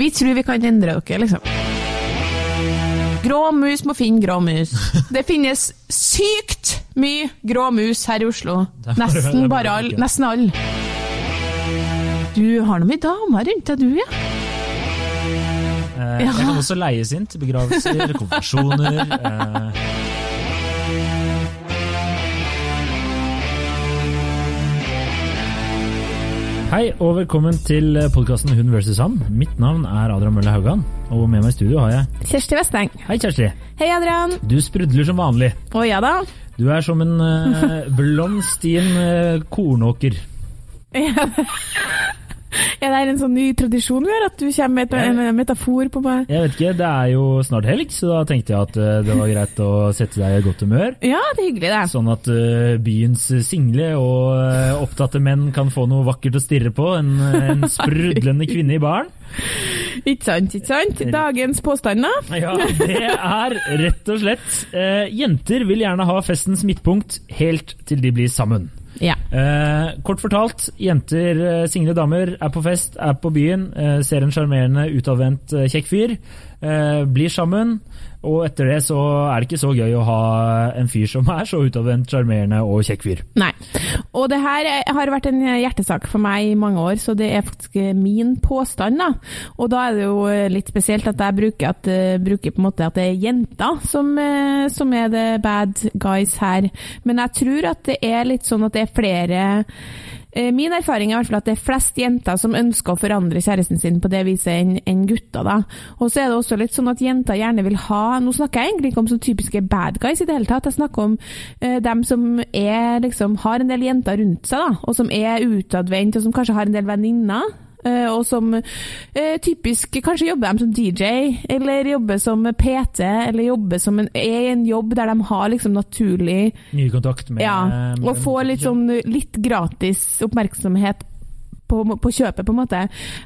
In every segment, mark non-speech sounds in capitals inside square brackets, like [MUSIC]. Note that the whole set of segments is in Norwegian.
Vi tror vi kan endre dere, liksom. Grå mus må finne grå mus. Det finnes sykt mye grå mus her i Oslo. Nesten bare ikke. Nesten alle. Du har noe mye damer rundt deg, du, ja? Eh, Jeg kan også leies inn til begravelser, konfirmasjoner. [LAUGHS] Eh, Hei og velkommen til podkasten Hun versus han. Mitt navn er Adrian Mølle Haugan, og med meg i studio har jeg Kjersti Vesteng. Hei, Kjersti. Hei, Adrian. Du sprudler som vanlig. Å ja da. Du er som en uh, [LAUGHS] blomst i en eh, kornåker. Er det er en sånn ny tradisjon vi har, at du kommer med en metafor på meg? Jeg vet ikke, Det er jo snart helg, så da tenkte jeg at eh, det var greit å sette deg i godt humør. Ja, det er hyggelig, det. Sånn at eh, byens single og eh, opptatte menn kan få noe vakkert å stirre på. En, en sprudlende kvinne i baren. Ikke sant, ikke sant? Dagens påstander? Ja, det er rett og slett eh, Jenter vil gjerne ha festens midtpunkt helt til de blir sammen. Ja. Eh, kort fortalt, jenter, eh, single damer, er på fest, er på byen, eh, ser en sjarmerende, utadvendt, eh, kjekk fyr, blir sammen, og etter det så er det ikke så gøy å ha en fyr som er så utadvendt, sjarmerende og kjekk fyr. Nei. Og det her har vært en hjertesak for meg i mange år, så det er faktisk min påstand, da. Og da er det jo litt spesielt at jeg bruker, at, eh, bruker på en måte at det er jenter som, eh, som er the bad guys her. Men jeg tror at det er litt sånn at det er flere eh, Min erfaring er i hvert fall at det er flest jenter som ønsker å forandre kjæresten sin på det viset enn en gutter. da. Og så er det også litt sånn at jenter gjerne vil ha Nå snakker jeg egentlig ikke om så typiske bad guys i det hele tatt. Jeg snakker om eh, dem som er, liksom, har en del jenter rundt seg, da, og som er utadvendt, og som kanskje har en del venninner. Eh, og som eh, typisk kanskje jobber de som DJ, eller jobber som PT, eller jobber som en, er i en jobb der de har liksom naturlig Ny kontakt med ja, og får litt sånn litt gratis oppmerksomhet på, på kjøpet, på en måte.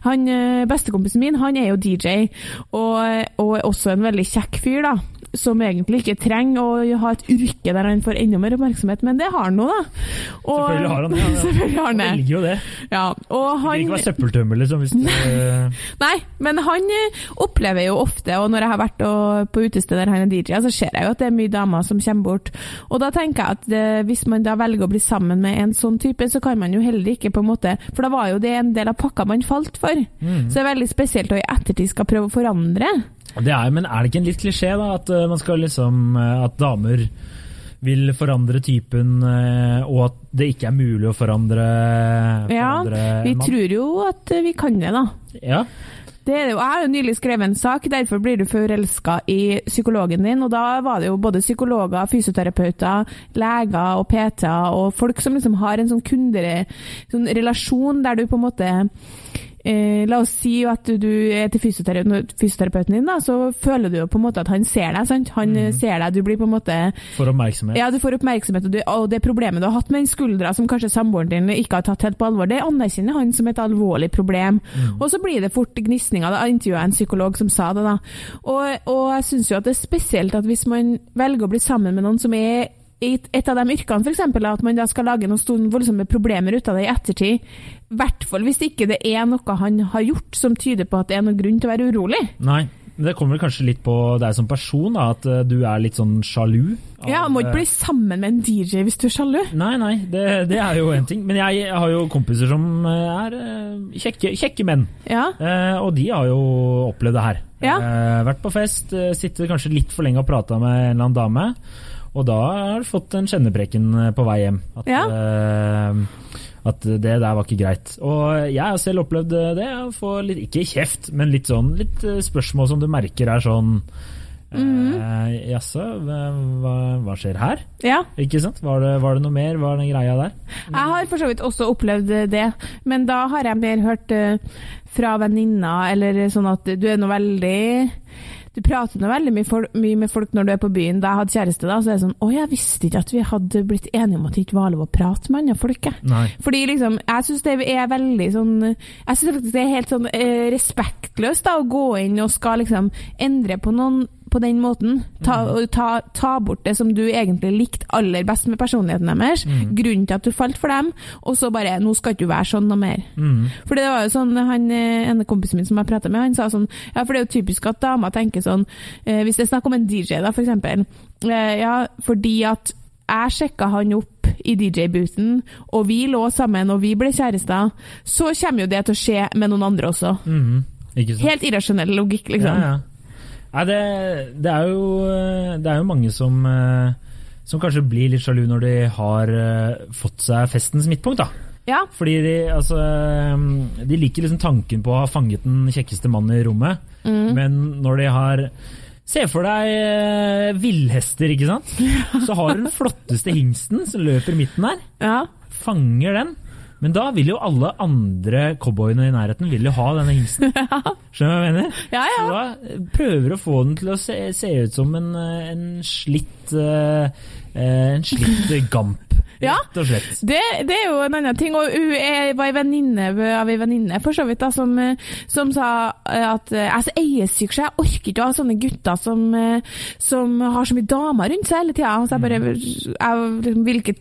Han, eh, Bestekompisen min han er jo DJ, og, og er også en veldig kjekk fyr, da. Som egentlig ikke trenger å ha et yrke der han får enda mer oppmerksomhet, men det har han nå, da. Og, Selvfølgelig har han det. Han, [LAUGHS] Selvfølgelig har han han velger jo det. Ja, og Han ikke være søppeltømmer, liksom. Hvis du, [LAUGHS] Nei, men han eh, opplever jo ofte, og når jeg har vært og- på utested der han er DJ, så ser jeg jo at det er mye damer som kommer bort. Og da tenker jeg at det, hvis man da velger å bli sammen med en sånn type, så kan man jo heller ikke på en måte For da var jo det en del av pakka man falt for. Mm. Så det er veldig spesielt å i ettertid skal prøve å forandre. det er, men er det ikke en litt klisjé, da? At eh, man skal liksom eh, At damer vil forandre typen, eh, og at det ikke er mulig å forandre, Ja, vi mann? tror jo at vi kan det, da. Ja. Det er det jo. Jeg har jo nylig skrevet en sak, derfor blir du forelska i psykologen din. Og da var det jo både psykologer, fysioterapeuter, leger og PT-er og folk som liksom har en sånn kundere, sånn der du på en måte eh, La oss si at du, er til fysioterapeuten, fysioterapeuten din, da, så føler du jo på en måte at han ser deg. sant? Han mm. ser deg, du blir på en måte For oppmerksomhet. ja, du får oppmerksomhet, og, du, og det problemet du har hatt med den skuldra som kanskje samboeren din ikke har tatt helt på alvor, det anerkjenner han som et alvorlig problem. Og så blir det fort gnisninger. Da intervjua en psykolog som sa det, da. Og, og jeg syns jo at det er spesielt at hvis man velger å bli sammen med noen som er et av de yrkene, f.eks., at man da skal lage noen store, voldsomme problemer ut av det i ettertid. I hvert fall hvis ikke det er noe han har gjort som tyder på at det er noen grunn til å være urolig. Nei. men Det kommer kanskje litt på deg som person, da, at eh, du er litt sånn sjalu. av, Ja, Må ikke eh, bli sammen med en DJ hvis du er sjalu. Nei, nei, det, det er jo én ting. Men jeg har jo kompiser som eh, er kjekke, kjekke menn. Ja. Og de har jo opplevd det her. Ja. Vært på fest, Sitter sittet kanskje litt for lenge og prata med en eller annen dame. Og da har du fått en kjennepreken eh, på vei hjem. At, Ja. uh, at det der var ikke greit. Og jeg har selv opplevd eh, det. Å få litt, ikke kjeft, men litt sånn litt spørsmål som du merker er sånn Mhm. eh, Jaså, hva, hva- skjer her? ja. Ikke sant? Var det, var det noe mer? Var det den greia der? Jeg har for så vidt også opplevd det, men da har jeg mer hørt fra venninna eller sånn at du er noe veldig Du prater noe veldig mye, folk, mye med folk når du er på byen. Da jeg hadde kjæreste, da, så er det sånn Å, jeg visste ikke at vi hadde blitt enige om at det ikke var lov å prate med andre folk, jeg. Fordi liksom, jeg syns det er veldig sånn Jeg syns faktisk det er helt sånn eh, respektløst da, å gå inn og skal liksom endre på noen på den måten. Ta, og ta, ta bort det som du egentlig likte aller best med personligheten deres, grunnen til at du falt for dem, og så bare 'nå skal ikke du være sånn noe mer'. Mm. For det var jo sånn, han, En ene kompisen min som jeg prata med, han sa sånn Ja, for det er jo typisk at damer tenker sånn eh, Hvis det er snakk om en DJ, da, for eksempel. Eh, ja, fordi at jeg sjekka han opp i DJ-booten, og vi lå sammen og vi ble kjærester, så kommer jo det til å skje med noen andre også. Mm? Helt irrasjonell logikk, liksom. Ja, ja. Nei, det, det, er jo, det er jo mange som, eh, som kanskje blir litt sjalu når de har eh, fått seg festens midtpunkt, da. Ja. Fordi de, altså, eh, de liker liksom tanken på å ha fanget den kjekkeste mannen i rommet, Mm. men når de har Se for deg villhester, ikke sant? [LAUGHS] Så har du den flotteste hingsten som løper i midten der. ja. Fanger den. Men da vil jo alle andre cowboyene i nærheten vil jo ha denne hingsten. [LAUGHS] Skjønner du hva jeg mener? Ja, ja. Så da prøver å få den til å se, se ut som en, eh, en slitt eh, eh, En slitt [LAUGHS] gamp, Ja. Det, det er jo en annen ting. Og hun var ei venninne av ei venninne for så vidt da, som, som sa at jeg er så eiesyk, så jeg orker ikke å ha sånne gutter som, som har så mye damer rundt seg hele tida. Så jeg bare jeg, liksom, Hvilke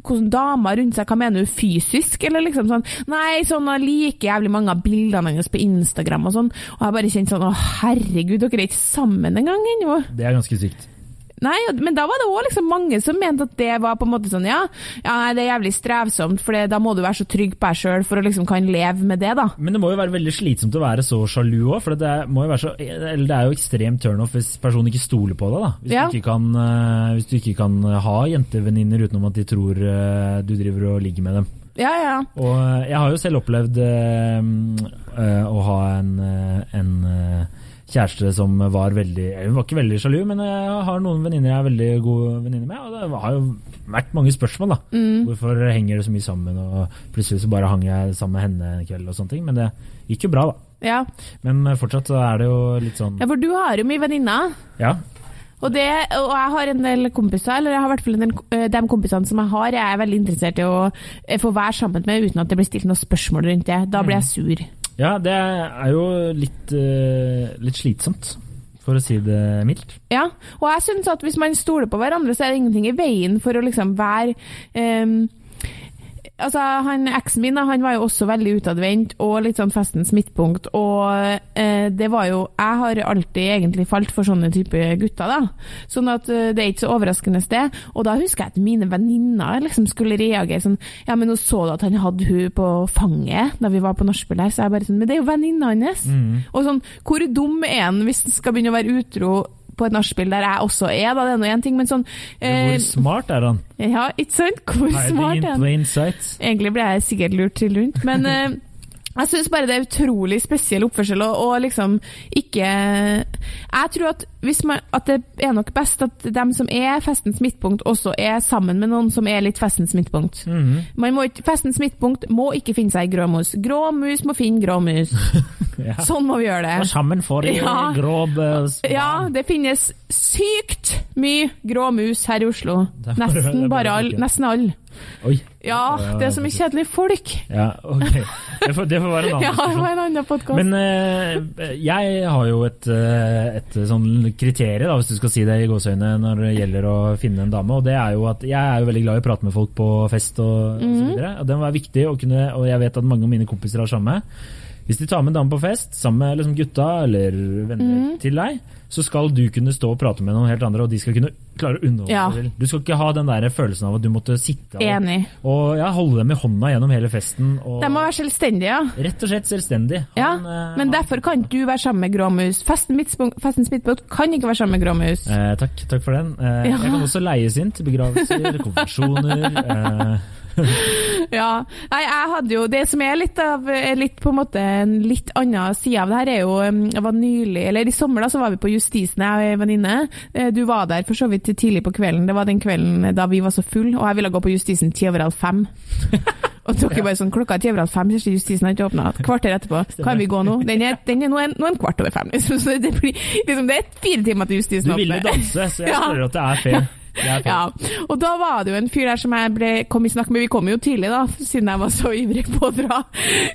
hvordan damer rundt seg, hva mener du, fysisk, eller liksom sånn Nei, sånn jeg liker jævlig mange av bildene hennes på Instagram og sånn, og jeg bare kjente sånn Å, herregud, dere er ikke sammen engang ennå. Det er ganske sykt. Nei, men da var det òg liksom mange som mente at det var på en måte sånn ja, ja det er jævlig strevsomt, for da må du være så trygg på deg sjøl for å liksom kan leve med det, da. Men det må jo være veldig slitsomt å være så sjalu òg, for det er, må jo være så, eller det er jo ekstremt turnoff hvis personen ikke stoler på deg. da. Hvis, Ja. du, ikke kan, eh, hvis du ikke kan ha jentevenninner utenom at de tror eh, du driver og ligger med dem. Ja, ja. Og eh, jeg har jo selv opplevd øh, øh, å ha en, en kjæreste som var veldig Hun var ikke veldig sjalu, men jeg har noen venninner jeg er veldig gode venninner med. Og det har jo vært mange spørsmål, da. Mm. Hvorfor henger det så mye sammen? Og plutselig så bare hang jeg sammen med henne en kveld og sånne ting. Men det gikk jo bra, da. Ja. Men eh, fortsatt så er det jo litt sånn ja, for du har jo mye venninner. Ja. Og, det, og jeg har en del kompiser, eller jeg har i hvert fall en del, eh, de kompisene som jeg har, jeg er veldig interessert i å eh, få være sammen med uten at det blir stilt noen spørsmål rundt det. Da blir jeg sur. Ja, det er jo litt, eh, litt slitsomt, for å si det mildt. Ja, og jeg synes at hvis man stoler på hverandre, så er det ingenting i veien for å liksom være ehm, Altså, han Eksen min han var jo også veldig utadvendt og litt sånn festens midtpunkt. Og eh, det var jo Jeg har alltid egentlig falt for sånne type gutter, da. Sånn at eh, det er ikke så overraskende sted. Og da husker jeg at mine venninner liksom skulle reagere sånn Ja, men nå så du at han hadde hun på fanget da vi var på nachspiel her, så jeg bare sånn Men det er jo venninna hans! Og sånn, hvor dum er han hvis han skal begynne å være utro på et nachspiel der jeg også er, da, det er nå én ting, men sånn eh, Hvor smart er han? Ja, ikke sant? Hvor smart er han? Egentlig ble jeg sikkert lurt til rundt, men eh, jeg syns bare det er utrolig spesiell oppførsel, og, og liksom ikke Jeg tror at, hvis man, at det er nok best at dem som er festens midtpunkt, også er sammen med noen som er litt festens midtpunkt. Mhm. Man må festens midtpunkt må ikke finne seg i grå mus. Grå mus må finne grå mus. [LAUGHS] Ja. Sånn må vi gjøre Og det. får for Ja. grov eh, Ja, det finnes sykt mye grå mus her i Oslo. Det det Nesten bare tenke. Nesten alle. Oi. Ja, det er så mye kjedelige folk. Ja, ok. Det får, det får være en annen [LAUGHS] Ja, det var en annen podkast. Men uh, jeg har jo et, eh, et sånn kriterium, da, hvis du skal si det i gåseøyne, når det gjelder å finne en dame. Og det er jo at jeg er jo veldig glad i å prate med folk på fest og, og så Mhm. videre. Og det var viktig å kunne, og jeg vet at mange av mine kompiser har samme. Hvis de tar med en dame på fest, sammen med liksom gutta eller venner mm. til deg, så skal du kunne stå og prate med noen helt andre, og de skal kunne klare å underholde Ja. deg. Du skal ikke ha den der følelsen av at du måtte sitte og, Enig. og ja, holde dem i hånda gjennom hele festen. Og De må være selvstendige, ja. Rett og slett selvstendige. ja. Han, eh, Men han- derfor kan ikke du være sammen med Gråmus. Festen Festens midtpunkt kan ikke være sammen med Gråmus. Eh, takk, takk for den. Eh. Jeg kan også leies inn til begravelser, [LAUGHS] konfirmasjoner. Eh, [LAUGHS] Ja. Nei, jeg hadde jo Det som er litt av er litt på en måte en litt annen side av det her, er jo um, Jeg var nylig Eller i sommer da så var vi på Justisen, jeg og ei venninne. Eh, Du var der for så vidt tidlig på kvelden. Det var den kvelden da vi var så full, og jeg ville gå på Justisen ti over halv fem. [LAUGHS] Og tok jo bare sånn, klokka er ti over halv fem, Kjersti, Justisen har ikke åpna. Kvarter etterpå. Kan vi gå nå? Den er, den er nå, en, nå en kvart over fem. Liksom. [LAUGHS] Så det, blir, liksom, det er fire timer til Justisen du ville åpner. danse, så jeg Ja. at det er fair. Ja, og da var det jo en fyr der som jeg ble, kom i snakk med, vi kom jo tidlig da, siden jeg var så ivrig på å dra,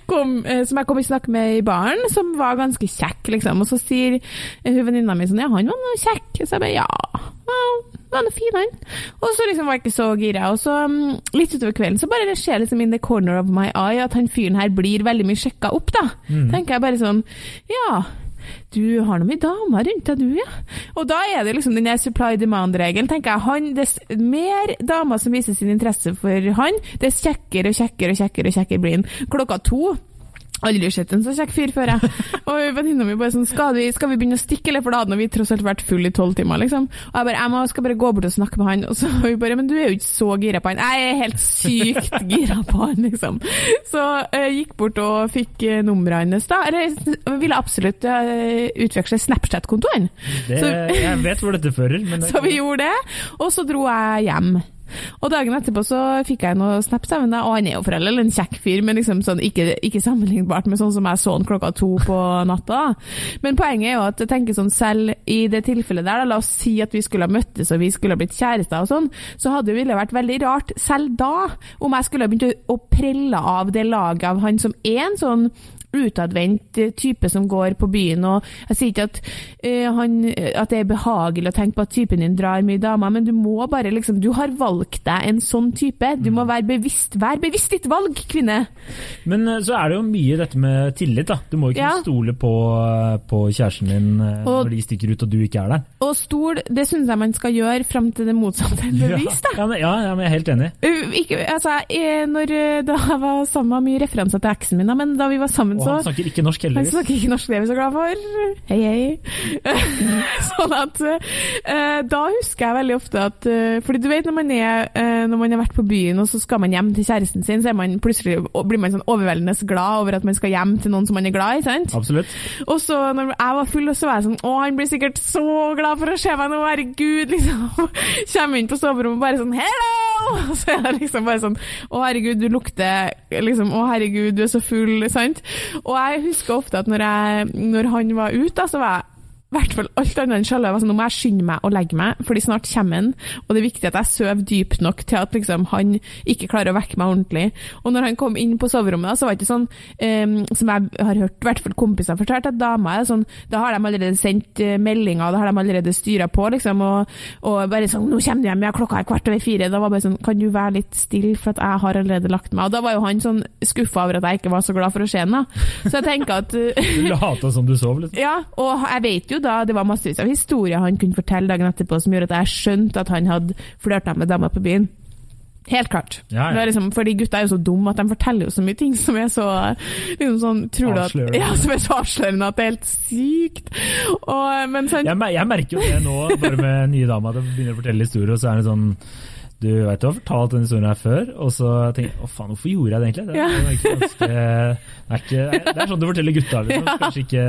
kom, eh, som jeg kom i snakk med i baren, som var ganske kjekk, liksom. Og så sier hun venninna mi sånn, ja, han var noe kjekk. Så jeg bare, ja, han er fin, han. Og så liksom var jeg ikke så gira. Og så mm, litt utover kvelden så bare det skjer liksom in the corner of my eye at han fyren her blir veldig mye sjekka opp, da. Tenker jeg bare sånn, ja. Du har nå mye damer rundt deg, du, ja. Og da er det liksom den supply demand-regelen, tenker jeg. Han, dess mer damer som viser sin interesse for han, dess kjekkere og kjekkere og kjekkere og kjekkere blir han. Klokka to Aldri sett en så kjekk fyr før, jeg. [LAUGHS] Og venninna mi bare sånn skal vi, skal vi begynne å stikke, eller? For da hadde vi tross alt vært full i tolv timer, liksom. Og jeg bare jeg må, skal bare gå bort og snakke med han. Og så [LAUGHS] vi bare Men du er jo ikke så gira på han. Jeg er helt sykt [LAUGHS] gira på han, liksom. Så jeg gikk bort og fikk uh, nummeret hans, da. Eller ville absolutt uh, utveksle Snapchat-kontoen. Jeg vet hvor dette fører, men det, Så vi gjorde det, og så dro jeg hjem. Og dagen etterpå så fikk jeg noen snaps av henne, og han er jo for all del en kjekk fyr, men liksom sånn, ikke, ikke sammenlignbart med sånn som jeg så han klokka to på [LAUGHS] natta. Men poenget er jo at jeg tenker sånn, selv i det tilfellet der, da, la oss si at vi skulle ha møttes og vi skulle ha blitt kjærester og sånn, så hadde det ville vært veldig rart, selv da, om jeg skulle ha begynt å prelle av det laget av han som er en sånn utadvendt eh, type som går på byen. og Jeg sier ikke at, uh, han, at det er behagelig å tenke på at typen din drar mye damer, men du må bare liksom Du har valgt deg en sånn type. Du må være bevisst. Vær bevisst ditt valg, kvinne! men uh, så er det jo mye dette med tillit, da. Du må jo ikke Ja. stole på, på kjæresten din uh, Og- når de stikker ut og du ikke er der. Og stol, det syns jeg man skal gjøre fram til det motsatte er [LAUGHS] bevist. da. Ja, men, ja, ja, men jeg er helt enig. Ikke, altså, jeg, når, da jeg var sammen, med mye referanser til eksen min, da, men da vi var sammen, Og så han snakker ikke norsk, Han snakker ikke norsk, det er vi så glad for. Hei, hei. [LAUGHS] sånn at uh, Da husker jeg veldig ofte at uh, Fordi du vet når man, er, uh, når man har vært på byen, og så skal man hjem til kjæresten sin, så man plutselig, blir man sånn overveldende glad over at man skal hjem til noen som man er glad i. sant? Absolutt. Og så når jeg var full, så var jeg sånn Å, han blir sikkert så glad for å se meg nå, herregud, [LAUGHS] liksom. Kommer inn på soverommet og bare sånn Hello! Og [LAUGHS] så er det liksom bare sånn Å, herregud, du lukter liksom Å, herregud, du er så full, sant? Og jeg husker ofte at når, jeg, når han var ute, så var jeg i hvert fall alt annet enn sjalu. Jeg var sånn, Nå må jeg skynde meg og legge meg, fordi snart kommer han. Og det er viktig at jeg sover dypt nok til at liksom, han ikke klarer å vekke meg ordentlig. Og når han kom inn på soverommet, da, så var det ikke sånn um, som jeg har hørt i hvert fall kompiser fortelle, at damer er sånn Da har de allerede sendt eh, meldinger, da har de allerede styra på, liksom. Og, og bare sånn 'Nå kommer du hjem, ja, klokka er kvart over fire.' Da var det bare sånn 'Kan du være litt stille, for at jeg har allerede lagt meg.' Og da var jo han sånn skuffa over at jeg ikke var så glad for å se ham, da. Så jeg tenker at [LAUGHS] Du lata som du sov, liksom. [LAUGHS] ja, og jeg vet jo da det var massevis av historier han kunne fortelle dagen etterpå som gjorde at jeg skjønte at han hadde flørta med damer på byen. Helt klart. Ja, ja. Liksom, fordi gutta er jo så dumme at de forteller jo så mye ting som er så liksom sånn, tror du at, Avslørende. ja, som er så avslørende at det er helt sykt. Og, men sånn, Jeg, jeg merker jo det nå, bare med nye dama, at de begynner å fortelle historier, og så er det sånn Du vet du har fortalt denne historien her før, og så tenker jeg å faen, hvorfor gjorde jeg det egentlig? Det, Ja. er ikke ganske, det, er ikke, det er sånn du forteller gutta, liksom. Ja. Kanskje ikke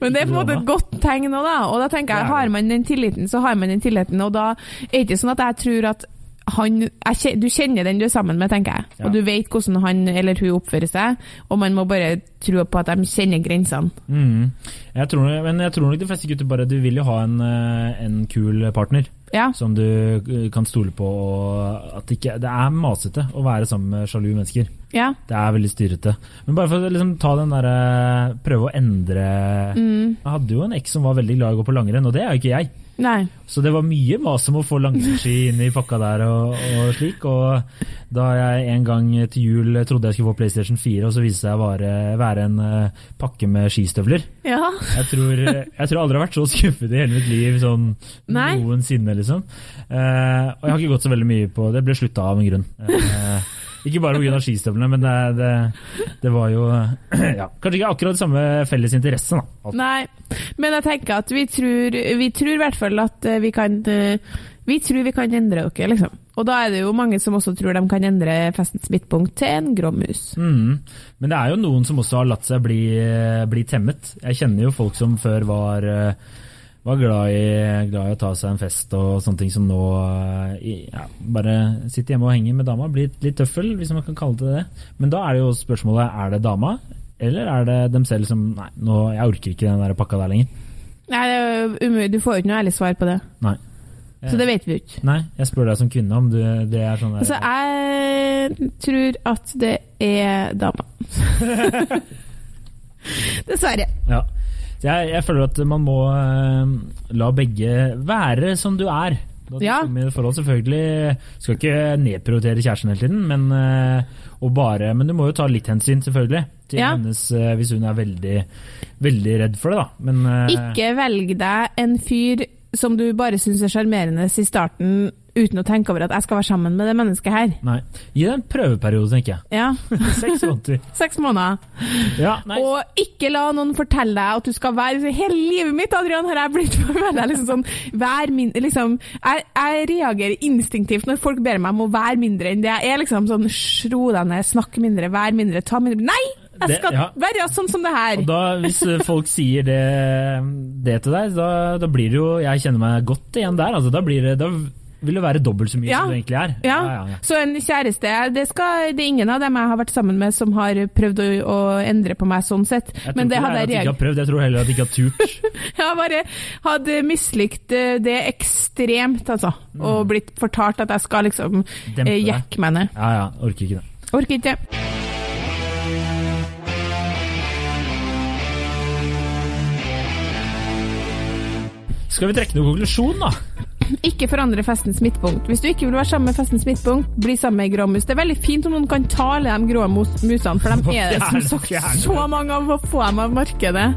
Men det er på en måte et godt tegn òg, da. Og da tenker jeg, har man den tilliten, så har man den tilliten. Og da er det ikke sånn at jeg tror at han jeg, Du kjenner den du er sammen med, tenker jeg. Ja. Og du vet hvordan han eller hun oppfører seg, og man må bare tro på at de kjenner grensene. Mm. Jeg tror, men jeg tror nok de fleste gutter bare Du vil jo ha en, eh, en kul partner Ja. som du eh, kan stole på. At ikke, det er masete å være sammen med sjalu mennesker. ja. Det er veldig styrete. Men bare for å liksom ta den derre Prøve å endre Mm. Jeg hadde jo en eks som var veldig glad i å gå på langrenn, og det er jo ikke jeg. Nei. Så det var mye mas om å få langrennsski inn i pakka der og, og slik. Og da jeg en gang til jul trodde jeg skulle få PlayStation 4, og så viste det seg å være, være en eh, pakke med skistøvler. Ja. Jeg tror, jeg tror aldri har vært så skuffet i hele mitt liv sånn Nei. noensinne, liksom. Eh, og jeg har ikke gått så veldig mye på Det ble slutta av en grunn. Eh, ikke bare pga. skistøvlene, men det, det, det var jo [CLEARS THROAT] ja, Kanskje ikke akkurat samme felles interesse, da. Nei. Men jeg tenker at vi tror, vi tror i hvert fall at eh, vi kan eh, Vi tror vi kan endre dere, liksom. Og da er det jo mange som også tror de kan endre festens midtpunkt til en grå mus. Mm. Men det er jo noen som også har latt seg bli, bli temmet. Jeg kjenner jo folk som før var, eh, var glad, i, glad i å ta seg en fest og sånne ting, som nå eh, ja, bare sitter hjemme og henger med dama. Blir litt tøffel, hvis man kan kalle det det. Men da er det jo spørsmålet er det dama, eller er det dem selv som Nei, nå, jeg orker ikke den der pakka der lenger. Nei. Du får jo ikke noe ærlig svar på det. Nei. Så det vet vi jo ikke. Nei, jeg spør deg som kvinne om du, det er sånn der, Altså, jeg tror at det er dama. [LAUGHS] Dessverre. Ja. Jeg, jeg føler at man må eh, la begge være som du er. Du Ja. forhold, selvfølgelig skal ikke nedprioritere kjæresten hele tiden, men, eh, bare, men du må jo ta litt hensyn, selvfølgelig. Til Ja. hennes, eh, hvis hun er veldig, veldig redd for det, da. Men Ikke velg deg en fyr som du bare syns er sjarmerende i starten, uten å tenke over at jeg skal være sammen med det mennesket her. nei. Gi det en prøveperiode, tenker jeg. Ja, [LAUGHS] Seks måneder. [LAUGHS] Seks måneder. Ja, nei. Og ikke la noen fortelle deg at du skal være Hele livet mitt Adrian, har jeg blitt å liksom sånn vær min, liksom, jeg, jeg reagerer instinktivt når folk ber meg om å være mindre enn det jeg er. liksom sånn, Sro deg ned, snakk mindre, vær mindre, ta mindre Nei! Jeg skal ja. være sånn som det her. Og da, hvis eh, folk sier det, det til deg, da, da blir det jo Jeg kjenner meg godt igjen der. Altså, da, blir det, da vil det være dobbelt så mye Ja. som det egentlig er. Ja, ja, ja. Så en kjæreste det, skal, det er ingen av dem jeg har vært sammen med som har prøvd å, å endre på meg sånn sett. Jeg tror Men det ikke jeg ikke har prøvd, jeg tror heller at de ikke har turt. [LAUGHS] Jeg bare hadde mislikt eh, det ekstremt, altså. Og blitt fortalt at jeg skal liksom Mm. Eh, jekke meg ned. Ja, ja, orker ikke det. Orker ikke. Skal vi trekke noen konklusjon, da? [COUGHS] Ikke forandre festens midtpunkt. Hvis du ikke vil være sammen med festens midtpunkt, bli sammen med ei grå mus. Det er veldig fint om noen kan ta alle de grå mus musene, for de er det som sagt så mange av å få dem av markedet.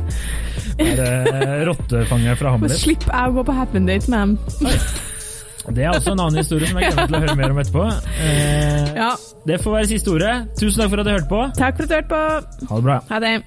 Bare rottefanger fra [LAUGHS] Hamlet? Slipp jeg å gå på happen date med dem. Det er også en annen historie som jeg gleder meg til å høre mer om etterpå. Eh, Ja. Det får være siste ordet. Tusen takk for at du hørte på. Takk for at du hørte på. Ha det bra. Ha det.